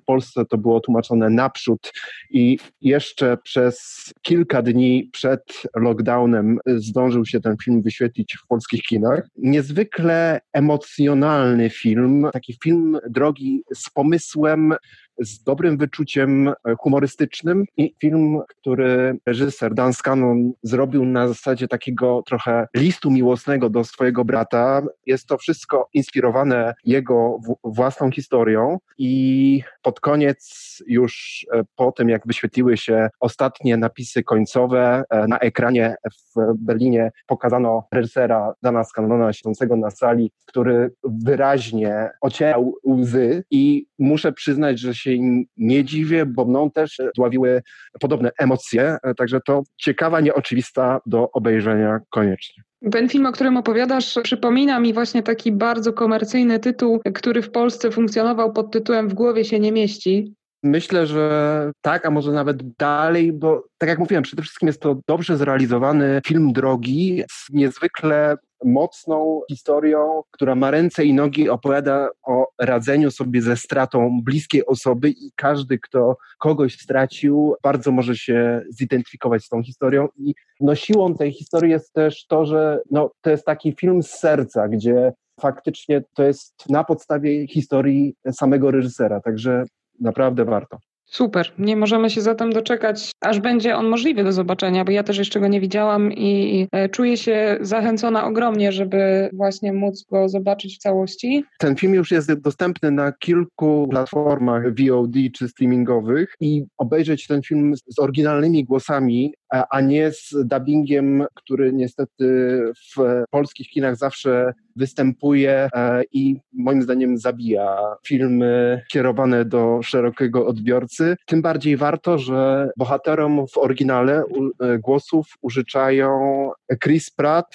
w Polsce to było tłumaczone naprzód i jeszcze przez kilka dni przed lockdownem zdążył się ten film wyświetlić w polskich kinach. Niezwykle emocjonalny film, taki film drogi z pomysłem, z dobrym wyczuciem humorystycznym i film, który reżyser Dan Scanlon zrobił na zasadzie takiego trochę listu miłosnego do swojego brata. Jest to wszystko inspirowane jego własną historią i pod koniec już e, po tym, jak wyświetliły się ostatnie napisy końcowe e, na ekranie w Berlinie pokazano reżysera Dana Scanlona siedzącego na sali, który wyraźnie ocierał łzy i muszę przyznać, że się nie dziwię, bo mną też dławiły podobne emocje, e, także to ciekawa, nieoczywista do obejrzenia koniecznie. Ten film, o którym opowiadasz, przypomina mi właśnie taki bardzo komercyjny tytuł, który w Polsce funkcjonował pod tytułem W głowie się nie mieści. Myślę, że tak, a może nawet dalej, bo tak jak mówiłem, przede wszystkim jest to dobrze zrealizowany film drogi z niezwykle mocną historią, która ma ręce i nogi, opowiada o radzeniu sobie ze stratą bliskiej osoby i każdy, kto kogoś stracił, bardzo może się zidentyfikować z tą historią. I no, siłą tej historii jest też to, że no, to jest taki film z serca, gdzie faktycznie to jest na podstawie historii samego reżysera, także naprawdę warto. Super. Nie możemy się zatem doczekać, aż będzie on możliwy do zobaczenia, bo ja też jeszcze go nie widziałam i e, czuję się zachęcona ogromnie, żeby właśnie móc go zobaczyć w całości. Ten film już jest dostępny na kilku platformach VOD czy streamingowych i obejrzeć ten film z oryginalnymi głosami, a nie z dubbingiem, który niestety w polskich kinach zawsze występuje e, i moim zdaniem zabija filmy kierowane do szerokiego odbiorcy. Tym bardziej warto, że bohaterom w oryginale e, głosów użyczają Chris Pratt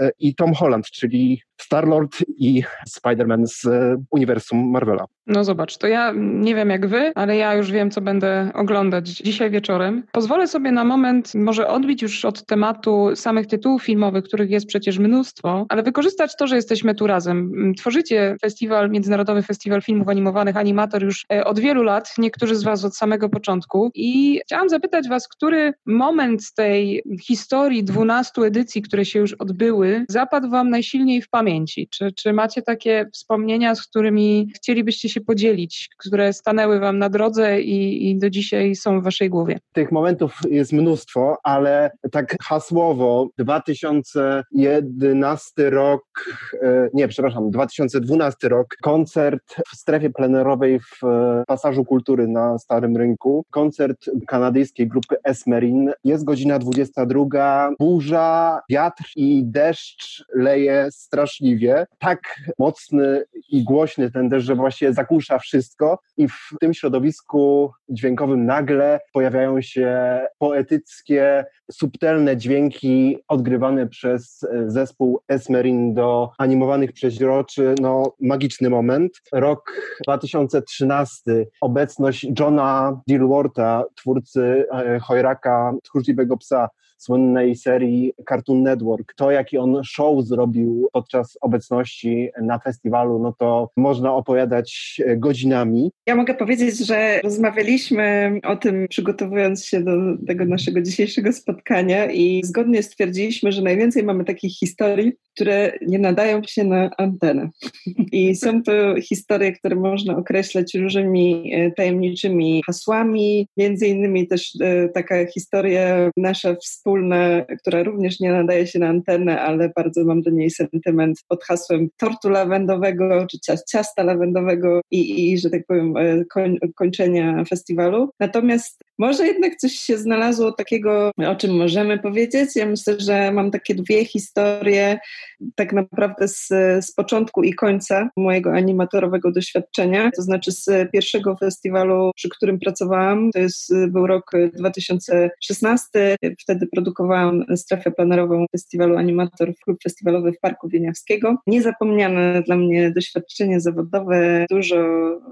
e, i Tom Holland, czyli Star-Lord i Spider-Man z uniwersum Marvela. No zobacz, to ja nie wiem jak wy, ale ja już wiem, co będę oglądać dzisiaj wieczorem. Pozwolę sobie na moment może odbić już od tematu samych tytułów filmowych, których jest przecież mnóstwo, ale wykorzystać to, że jesteśmy tu razem. Tworzycie festiwal, Międzynarodowy Festiwal Filmów Animowanych Animator już e, od wielu lat, niektórzy z was od samego początku i chciałam zapytać was, który moment z tej historii 12 edycji, które się już odbyły, zapadł wam najsilniej w pamięci? Czy, czy macie takie wspomnienia, z którymi chcielibyście się podzielić, które stanęły Wam na drodze i, i do dzisiaj są w Waszej głowie? Tych momentów jest mnóstwo, ale tak hasłowo 2011 rok, e, nie, przepraszam, 2012 rok, koncert w strefie plenerowej w e, Pasażu Kultury na Starym Rynku, koncert kanadyjskiej grupy Esmerin, jest godzina 22, burza, wiatr i deszcz leje straszliwie, tak mocny i głośny ten deszcz, że właśnie zagłusza wszystko i w tym środowisku dźwiękowym nagle pojawiają się poetyckie, subtelne dźwięki odgrywane przez e, zespół Esmerin do animowanych przeźroczy. No, magiczny moment. Rok 2013, obecność Johna Dilworta, twórcy e, Chojraka, Tchórzliwego Psa, słynnej serii Cartoon Network. To, jaki on show zrobił podczas obecności na festiwalu, no to można opowiadać godzinami. Ja mogę powiedzieć, że rozmawialiśmy o tym, przygotowując się do tego naszego dzisiejszego spotkania i zgodnie stwierdziliśmy, że najwięcej mamy takich historii, które nie nadają się na antenę. I [LAUGHS] są to historie, które można określać różnymi e, tajemniczymi hasłami. Między innymi też e, taka historia nasza wspólna, która również nie nadaje się na antenę, ale bardzo mam do niej sentyment pod hasłem tortu lawendowego czy ciasta lawendowego i, i że tak powiem, e, koń, kończenia festiwalu. Natomiast może jednak coś się znalazło takiego, o czym możemy powiedzieć. Ja myślę, że mam takie dwie historie, tak naprawdę z, z początku i końca mojego animatorowego doświadczenia. To znaczy z pierwszego festiwalu, przy którym pracowałam, to jest, był rok 2016. Wtedy produkowałam strefę plenerową festiwalu Animator, klub festiwalowy w Parku Wieniawskiego. Niezapomniane dla mnie doświadczenie zawodowe, dużo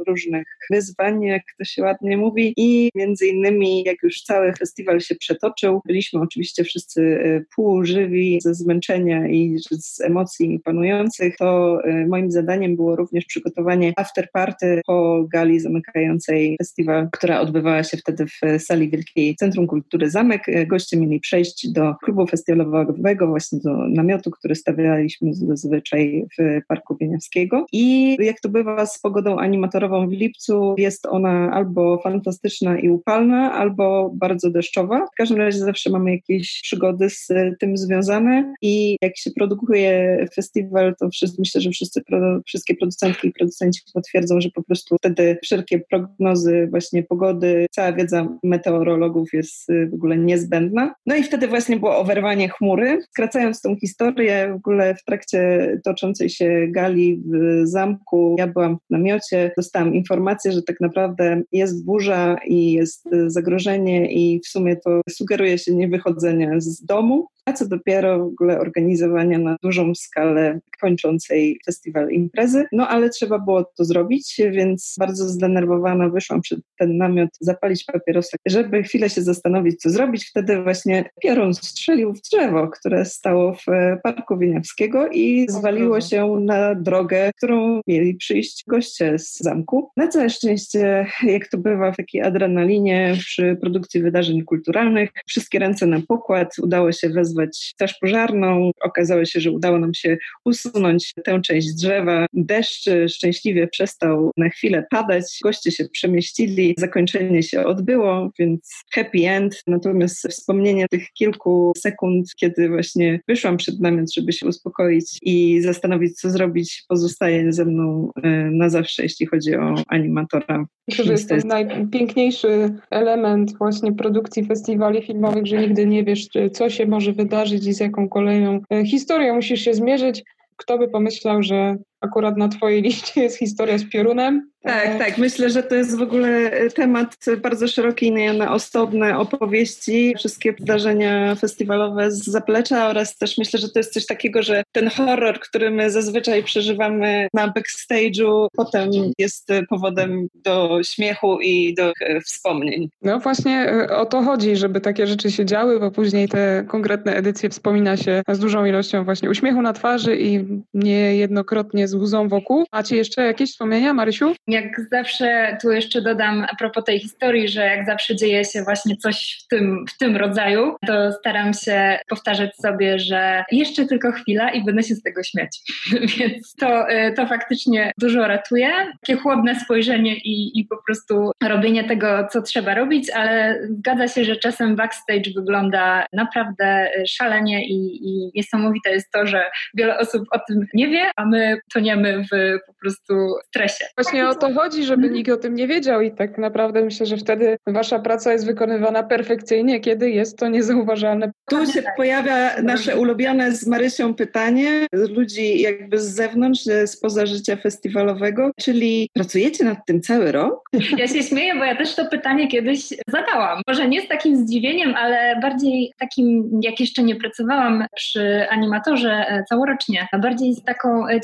różnych wyzwań, jak to się ładnie mówi i między innymi jak już cały festiwal się przetoczył, byliśmy oczywiście wszyscy e, półżywi ze zmęczenia i z emocji panujących, to e, moim zadaniem było również przygotowanie afterparty po gali zamykającej festiwal, która odbywała się wtedy w sali Wielkiej Centrum Kultury Zamek. Goście mieli przejść do klubu festiwalowego, właśnie do namiotu, który stawialiśmy zazwyczaj w Parku Wieniawskiego. I jak to bywa z pogodą animatorową w lipcu, jest ona albo fantastyczna i upalna, albo bardzo deszczowa. W każdym razie zawsze mamy jakieś przygody z tym związane i jak się produkuje festiwal, to wszyscy, myślę, że wszyscy, wszystkie producentki i producenci potwierdzą, że po prostu wtedy wszelkie prognozy właśnie pogody, cała wiedza meteorologów jest w ogóle niezbędna. No i wtedy właśnie było owerwanie chmury. Skracając tą historię, w ogóle w trakcie toczącej się gali w zamku, ja byłam w namiocie, dostałam informację, że tak naprawdę jest burza i jest zagrożenie i w sumie to sugeruje się niewychodzenie z domu. A co dopiero w ogóle organizowania na dużą skalę kończącej festiwal imprezy. No ale trzeba było to zrobić, więc bardzo zdenerwowana wyszłam przed ten namiot zapalić papierosa, żeby chwilę się zastanowić, co zrobić. Wtedy właśnie piorun strzelił w drzewo, które stało w Parku Wieniawskiego i zwaliło się na drogę, którą mieli przyjść goście z zamku. Na całe szczęście, jak to bywa w takiej adrenalinie przy produkcji wydarzeń kulturalnych, wszystkie ręce na pokład, udało się wezwać straż pożarną, okazało się, że udało nam się usunąć tę część drzewa. Deszcz szczęśliwie przestał na chwilę padać, goście się przemieścili, zakończenie się odbyło, więc happy end. Natomiast wspomnienie tych kilku sekund, kiedy właśnie wyszłam przed namiot, żeby się uspokoić i zastanowić, co zrobić, pozostaje ze mną e, na zawsze, jeśli chodzi o animatora. Myślę, że jest to najpiękniejszy element właśnie produkcji festiwali filmowych, że nigdy nie wiesz, co się może wydarzyć i z jaką kolejną e, historią musisz się zmierzyć. Kto by pomyślał, że akurat na Twojej liście jest historia z piorunem? Tak, e, tak. Myślę, że to jest w ogóle temat bardzo szeroki na osobne opowieści, wszystkie wydarzenia festiwalowe z zaplecza oraz też myślę, że to jest coś takiego, że ten horror, który my zazwyczaj przeżywamy na backstage'u, potem jest powodem do śmiechu i do e, wspomnień. No właśnie e, o to chodzi, żeby takie rzeczy się działy, bo później te konkretne edycje wspomina się z dużą ilością właśnie uśmiechu na twarzy i niejednokrotnie z łzą wokół. Macie jeszcze jakieś wspomnienia, Marysiu? Jak zawsze, tu jeszcze dodam a propos tej historii, że jak zawsze dzieje się właśnie coś w tym, w tym rodzaju, to staram się powtarzać sobie, że jeszcze tylko chwila i będę się z tego śmiać. [LAUGHS] Więc to, y, to faktycznie dużo ratuje. Takie chłodne spojrzenie i, i po prostu robienie tego, co trzeba robić, ale zgadza się, że czasem backstage wygląda naprawdę y, szalenie i, i niesamowite jest to, że wiele osób o tym nie wie, a my toniemy w po prostu stresie. Właśnie o to chodzi, żeby nikt o tym nie wiedział i tak naprawdę myślę, że wtedy wasza praca jest wykonywana perfekcyjnie, kiedy jest to niezauważalne. Tu się pojawia nasze ulubione z Marysią pytanie ludzi jakby z zewnątrz, spoza życia festiwalowego, czyli pracujecie nad tym cały rok? Ja się śmieję, bo ja też to pytanie kiedyś zadałam. Może nie z takim zdziwieniem, ale bardziej takim, jak jeszcze nie pracowałam przy animatorze e, całorocznie, a bardziej z taką e,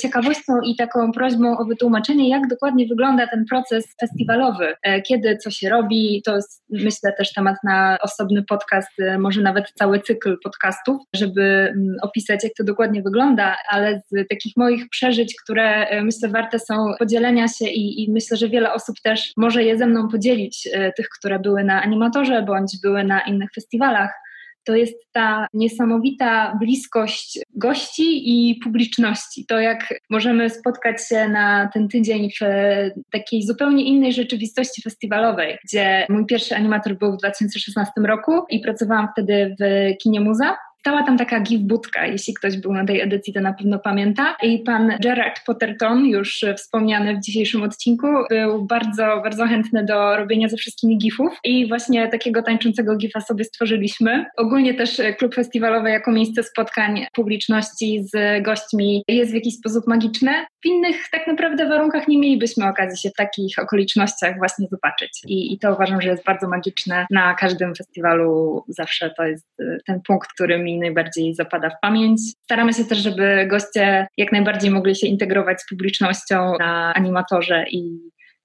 i taką prośbą o wytłumaczenie, jak dokładnie wygląda ten proces festiwalowy, e, kiedy co się robi. To jest myślę też temat na osobny podcast, może nawet cały cykl podcastów, żeby mm, opisać, jak to dokładnie wygląda, ale z takich moich przeżyć, które myślę warte są podzielenia się i, i myślę, że wiele osób też może je ze mną podzielić, tych, które były na animatorze bądź były na innych festiwalach to jest ta niesamowita bliskość gości i publiczności. To jak możemy spotkać się na ten tydzień w takiej zupełnie innej rzeczywistości festiwalowej, gdzie mój pierwszy animator był w 2016 roku i pracowałam wtedy w kinie Muza Stała tam taka give-budka, jeśli ktoś był na tej edycji, to na pewno pamięta. I pan Gerard Potterton, już wspomniany w dzisiejszym odcinku, był bardzo, bardzo chętny do robienia ze wszystkimi gifów i właśnie takiego tańczącego gifa sobie stworzyliśmy. Ogólnie też klub festiwalowy jako miejsce spotkań publiczności z gośćmi jest w jakiś sposób magiczne. W innych tak naprawdę warunkach nie mielibyśmy okazji się w takich okolicznościach właśnie zobaczyć. I, i to uważam, że jest bardzo magiczne. Na każdym festiwalu zawsze to jest ten punkt, który mi najbardziej zapada w pamięć. Staramy się też, żeby goście jak najbardziej mogli się integrować z publicznością na animatorze i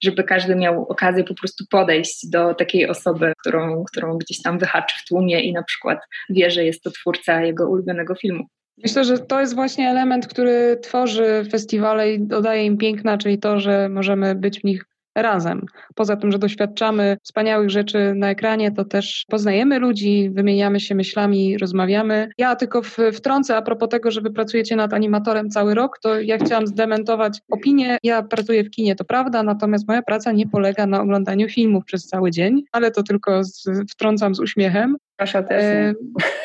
żeby każdy miał okazję po prostu podejść do takiej osoby, którą, którą gdzieś tam wyhaczy w tłumie i na przykład wie, że jest to twórca jego ulubionego filmu. Myślę, że to jest właśnie element, który tworzy festiwale i dodaje im piękna, czyli to, że możemy być w nich razem. Poza tym, że doświadczamy wspaniałych rzeczy na ekranie, to też poznajemy ludzi, wymieniamy się myślami, rozmawiamy. Ja tylko wtrącę a propos tego, że wy pracujecie nad animatorem cały rok, to ja chciałam zdementować opinię. Ja pracuję w kinie, to prawda, natomiast moja praca nie polega na oglądaniu filmów przez cały dzień, ale to tylko z, wtrącam z uśmiechem. Kasza też. E, [LAUGHS]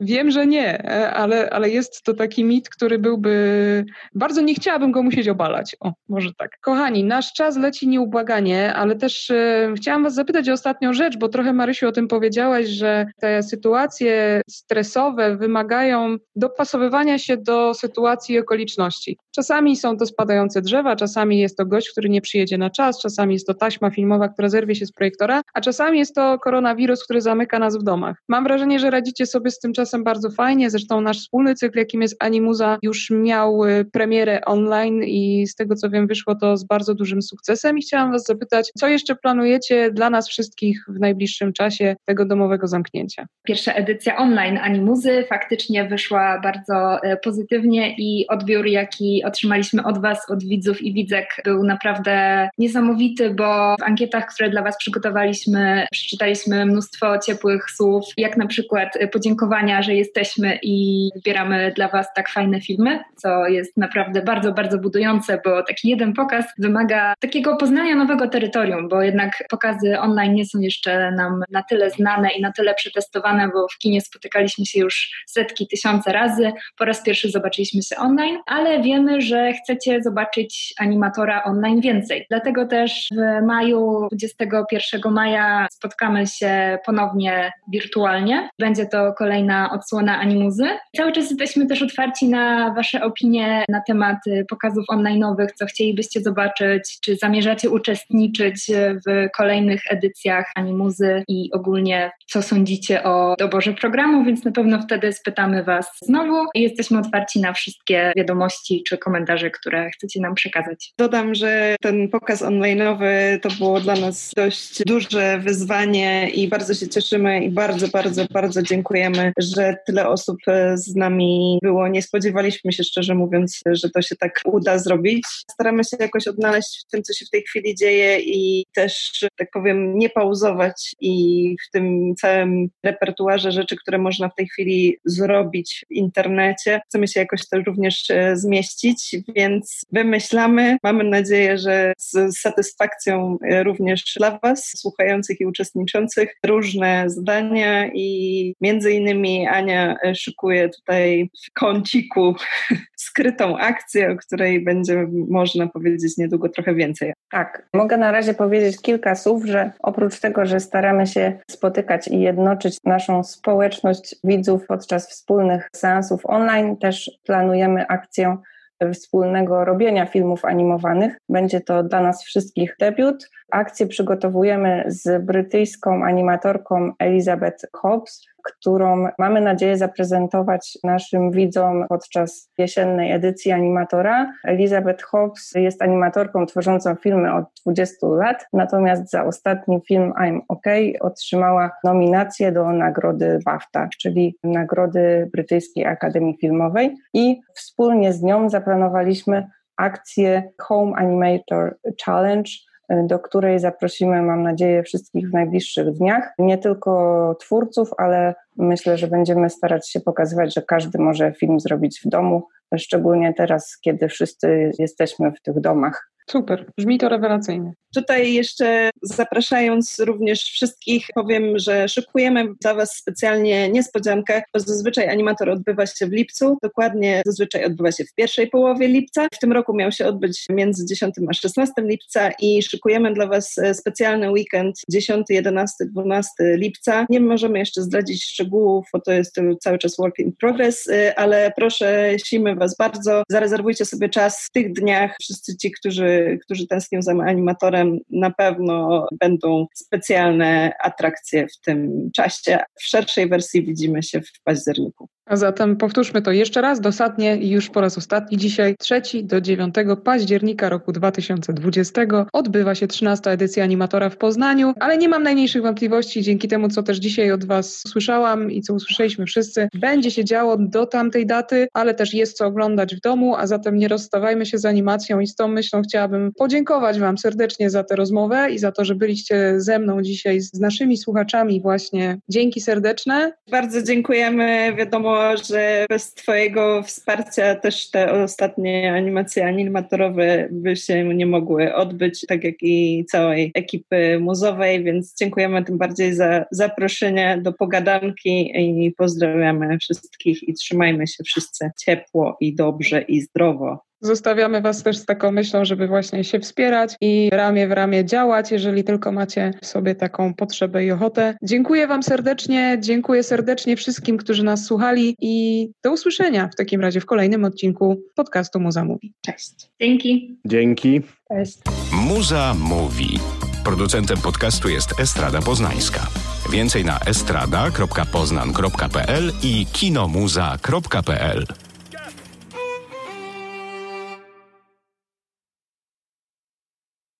wiem, że nie, e, ale, ale jest to taki mit, który byłby. Bardzo nie chciałabym go musieć obalać. O, może tak. Kochani, nasz czas leci nieubłaganie, ale też e, chciałam Was zapytać o ostatnią rzecz, bo trochę Marysiu o tym powiedziałaś, że te sytuacje stresowe wymagają dopasowywania się do sytuacji i okoliczności. Czasami są to spadające drzewa, czasami jest to gość, który nie przyjedzie na czas, czasami jest to taśma filmowa, która zerwie się z projektora, a czasami jest to koronawirus, który zamyka nas w domach. Mam wrażenie, że radzicie radzicie sobie z tym czasem bardzo fajnie. Zresztą nasz wspólny cykl, jakim jest Animuza, już miał y, premierę online i z tego co wiem, wyszło to z bardzo dużym sukcesem. I chciałam Was zapytać, co jeszcze planujecie dla nas wszystkich w najbliższym czasie tego domowego zamknięcia? Pierwsza edycja online Animuzy faktycznie wyszła bardzo e, pozytywnie i odbiór, jaki otrzymaliśmy od Was, od widzów i widzek, był naprawdę niesamowity, bo w ankietach, które dla Was przygotowaliśmy, przeczytaliśmy mnóstwo ciepłych słów, jak na przykład podziękowania, że jesteśmy i zbieramy dla Was tak fajne filmy, co jest naprawdę bardzo, bardzo budujące, bo taki jeden pokaz wymaga takiego poznania nowego terytorium, bo jednak pokazy online nie są jeszcze nam na tyle znane i na tyle przetestowane, bo w kinie spotykaliśmy się już setki, tysiące razy. Po raz pierwszy zobaczyliśmy się online, ale wiemy, że chcecie zobaczyć animatora online więcej. Dlatego też w maju, 21 maja spotkamy się ponownie wirtualnie. Będzie to kolejna odsłona Animuzy. Cały czas jesteśmy też otwarci na Wasze opinie na temat pokazów online'owych, co chcielibyście zobaczyć, czy zamierzacie uczestniczyć w kolejnych edycjach Animuzy i ogólnie co sądzicie o doborze programu, więc na pewno wtedy spytamy Was znowu i jesteśmy otwarci na wszystkie wiadomości czy komentarze, które chcecie nam przekazać. Dodam, że ten pokaz online'owy to było dla nas dość duże wyzwanie i bardzo się cieszymy i bardzo, bardzo, bardzo dziękujemy, że tyle osób z nami było. Nie spodziewaliśmy się, szczerze mówiąc, że to się tak uda zrobić. Staramy się jakoś odnaleźć w tym, co się w tej chwili dzieje i też, tak powiem, nie pauzować i w tym całym repertuarze rzeczy, które można w tej chwili zrobić w internecie. Chcemy się jakoś to również e, zmieścić, więc wymyślamy. Mamy nadzieję, że z satysfakcją e, również dla Was, słuchających i uczestniczących, różne zdania i między innymi Ania e, szykuje tutaj w kąciku [LAUGHS] skrytą akcję, o której będzie można powiedzieć niedługo trochę więcej. Tak, mogę na razie powiedzieć kilka słów, że oprócz tego, że staramy się spotykać i jednoczyć naszą społeczność widzów podczas wspólnych seansów online, też planujemy akcję wspólnego robienia filmów animowanych. Będzie to dla nas wszystkich debiut. Akcję przygotowujemy z brytyjską animatorką Elizabeth Hobbs, którą mamy nadzieję zaprezentować naszym widzom podczas jesiennej edycji animatora. Elizabeth Hobbs jest animatorką tworzącą filmy od 20 lat, natomiast za ostatni film I'm OK otrzymała nominację do nagrody BAFTA, czyli Nagrody Brytyjskiej Akademii Filmowej i wspólnie z nią zaplanowaliśmy akcję Home Animator Challenge, do której zaprosimy, mam nadzieję, wszystkich w najbliższych dniach. Nie tylko twórców, ale myślę, że będziemy starać się pokazywać, że każdy może film zrobić w domu, szczególnie teraz, kiedy wszyscy jesteśmy w tych domach. Super, brzmi to rewelacyjnie. Tutaj jeszcze zapraszając również wszystkich, powiem, że szykujemy dla Was specjalnie niespodziankę, bo zazwyczaj animator odbywa się w lipcu, dokładnie zazwyczaj odbywa się w pierwszej połowie lipca. W tym roku miał się odbyć między 10 a 16 lipca i szykujemy dla Was specjalny weekend 10, 11, 12 lipca. Nie możemy jeszcze zdradzić szczegółów, bo to jest cały czas work in progress, ale proszę, simy Was bardzo. Zarezerwujcie sobie czas w tych dniach. Wszyscy ci, którzy, którzy tęsknią za animatorem, na pewno będą specjalne atrakcje w tym czasie. W szerszej wersji widzimy się w październiku. A zatem powtórzmy to jeszcze raz dosadnie i już po raz ostatni dzisiaj, 3 do 9 października roku 2020 odbywa się 13 edycja Animatora w Poznaniu, ale nie mam najmniejszych wątpliwości dzięki temu, co też dzisiaj od Was słyszałam i co usłyszeliśmy wszyscy, będzie się działo do tamtej daty, ale też jest co oglądać w domu, a zatem nie rozstawajmy się z animacją i z tą myślą chciałabym podziękować Wam serdecznie za tę rozmowę i za to, że byliście ze mną dzisiaj z naszymi słuchaczami właśnie. Dzięki serdeczne. Bardzo dziękujemy. Wiadomo, że bez Twojego wsparcia też te ostatnie animacje animatorowe by się nie mogły odbyć, tak jak i całej ekipy muzowej, więc dziękujemy tym bardziej za zaproszenie do pogadanki i pozdrawiamy wszystkich i trzymajmy się wszyscy ciepło i dobrze i zdrowo. Zostawiamy Was też z taką myślą, żeby właśnie się wspierać i ramię w ramię działać, jeżeli tylko macie w sobie taką potrzebę i ochotę. Dziękuję Wam serdecznie, dziękuję serdecznie wszystkim, którzy nas słuchali i do usłyszenia w takim razie w kolejnym odcinku podcastu Muza Mówi. Cześć. Dzięki. Dzięki. Cześć. Muza Mówi. Producentem podcastu jest Estrada Poznańska. Więcej na estrada.poznan.pl i kinomuza.pl.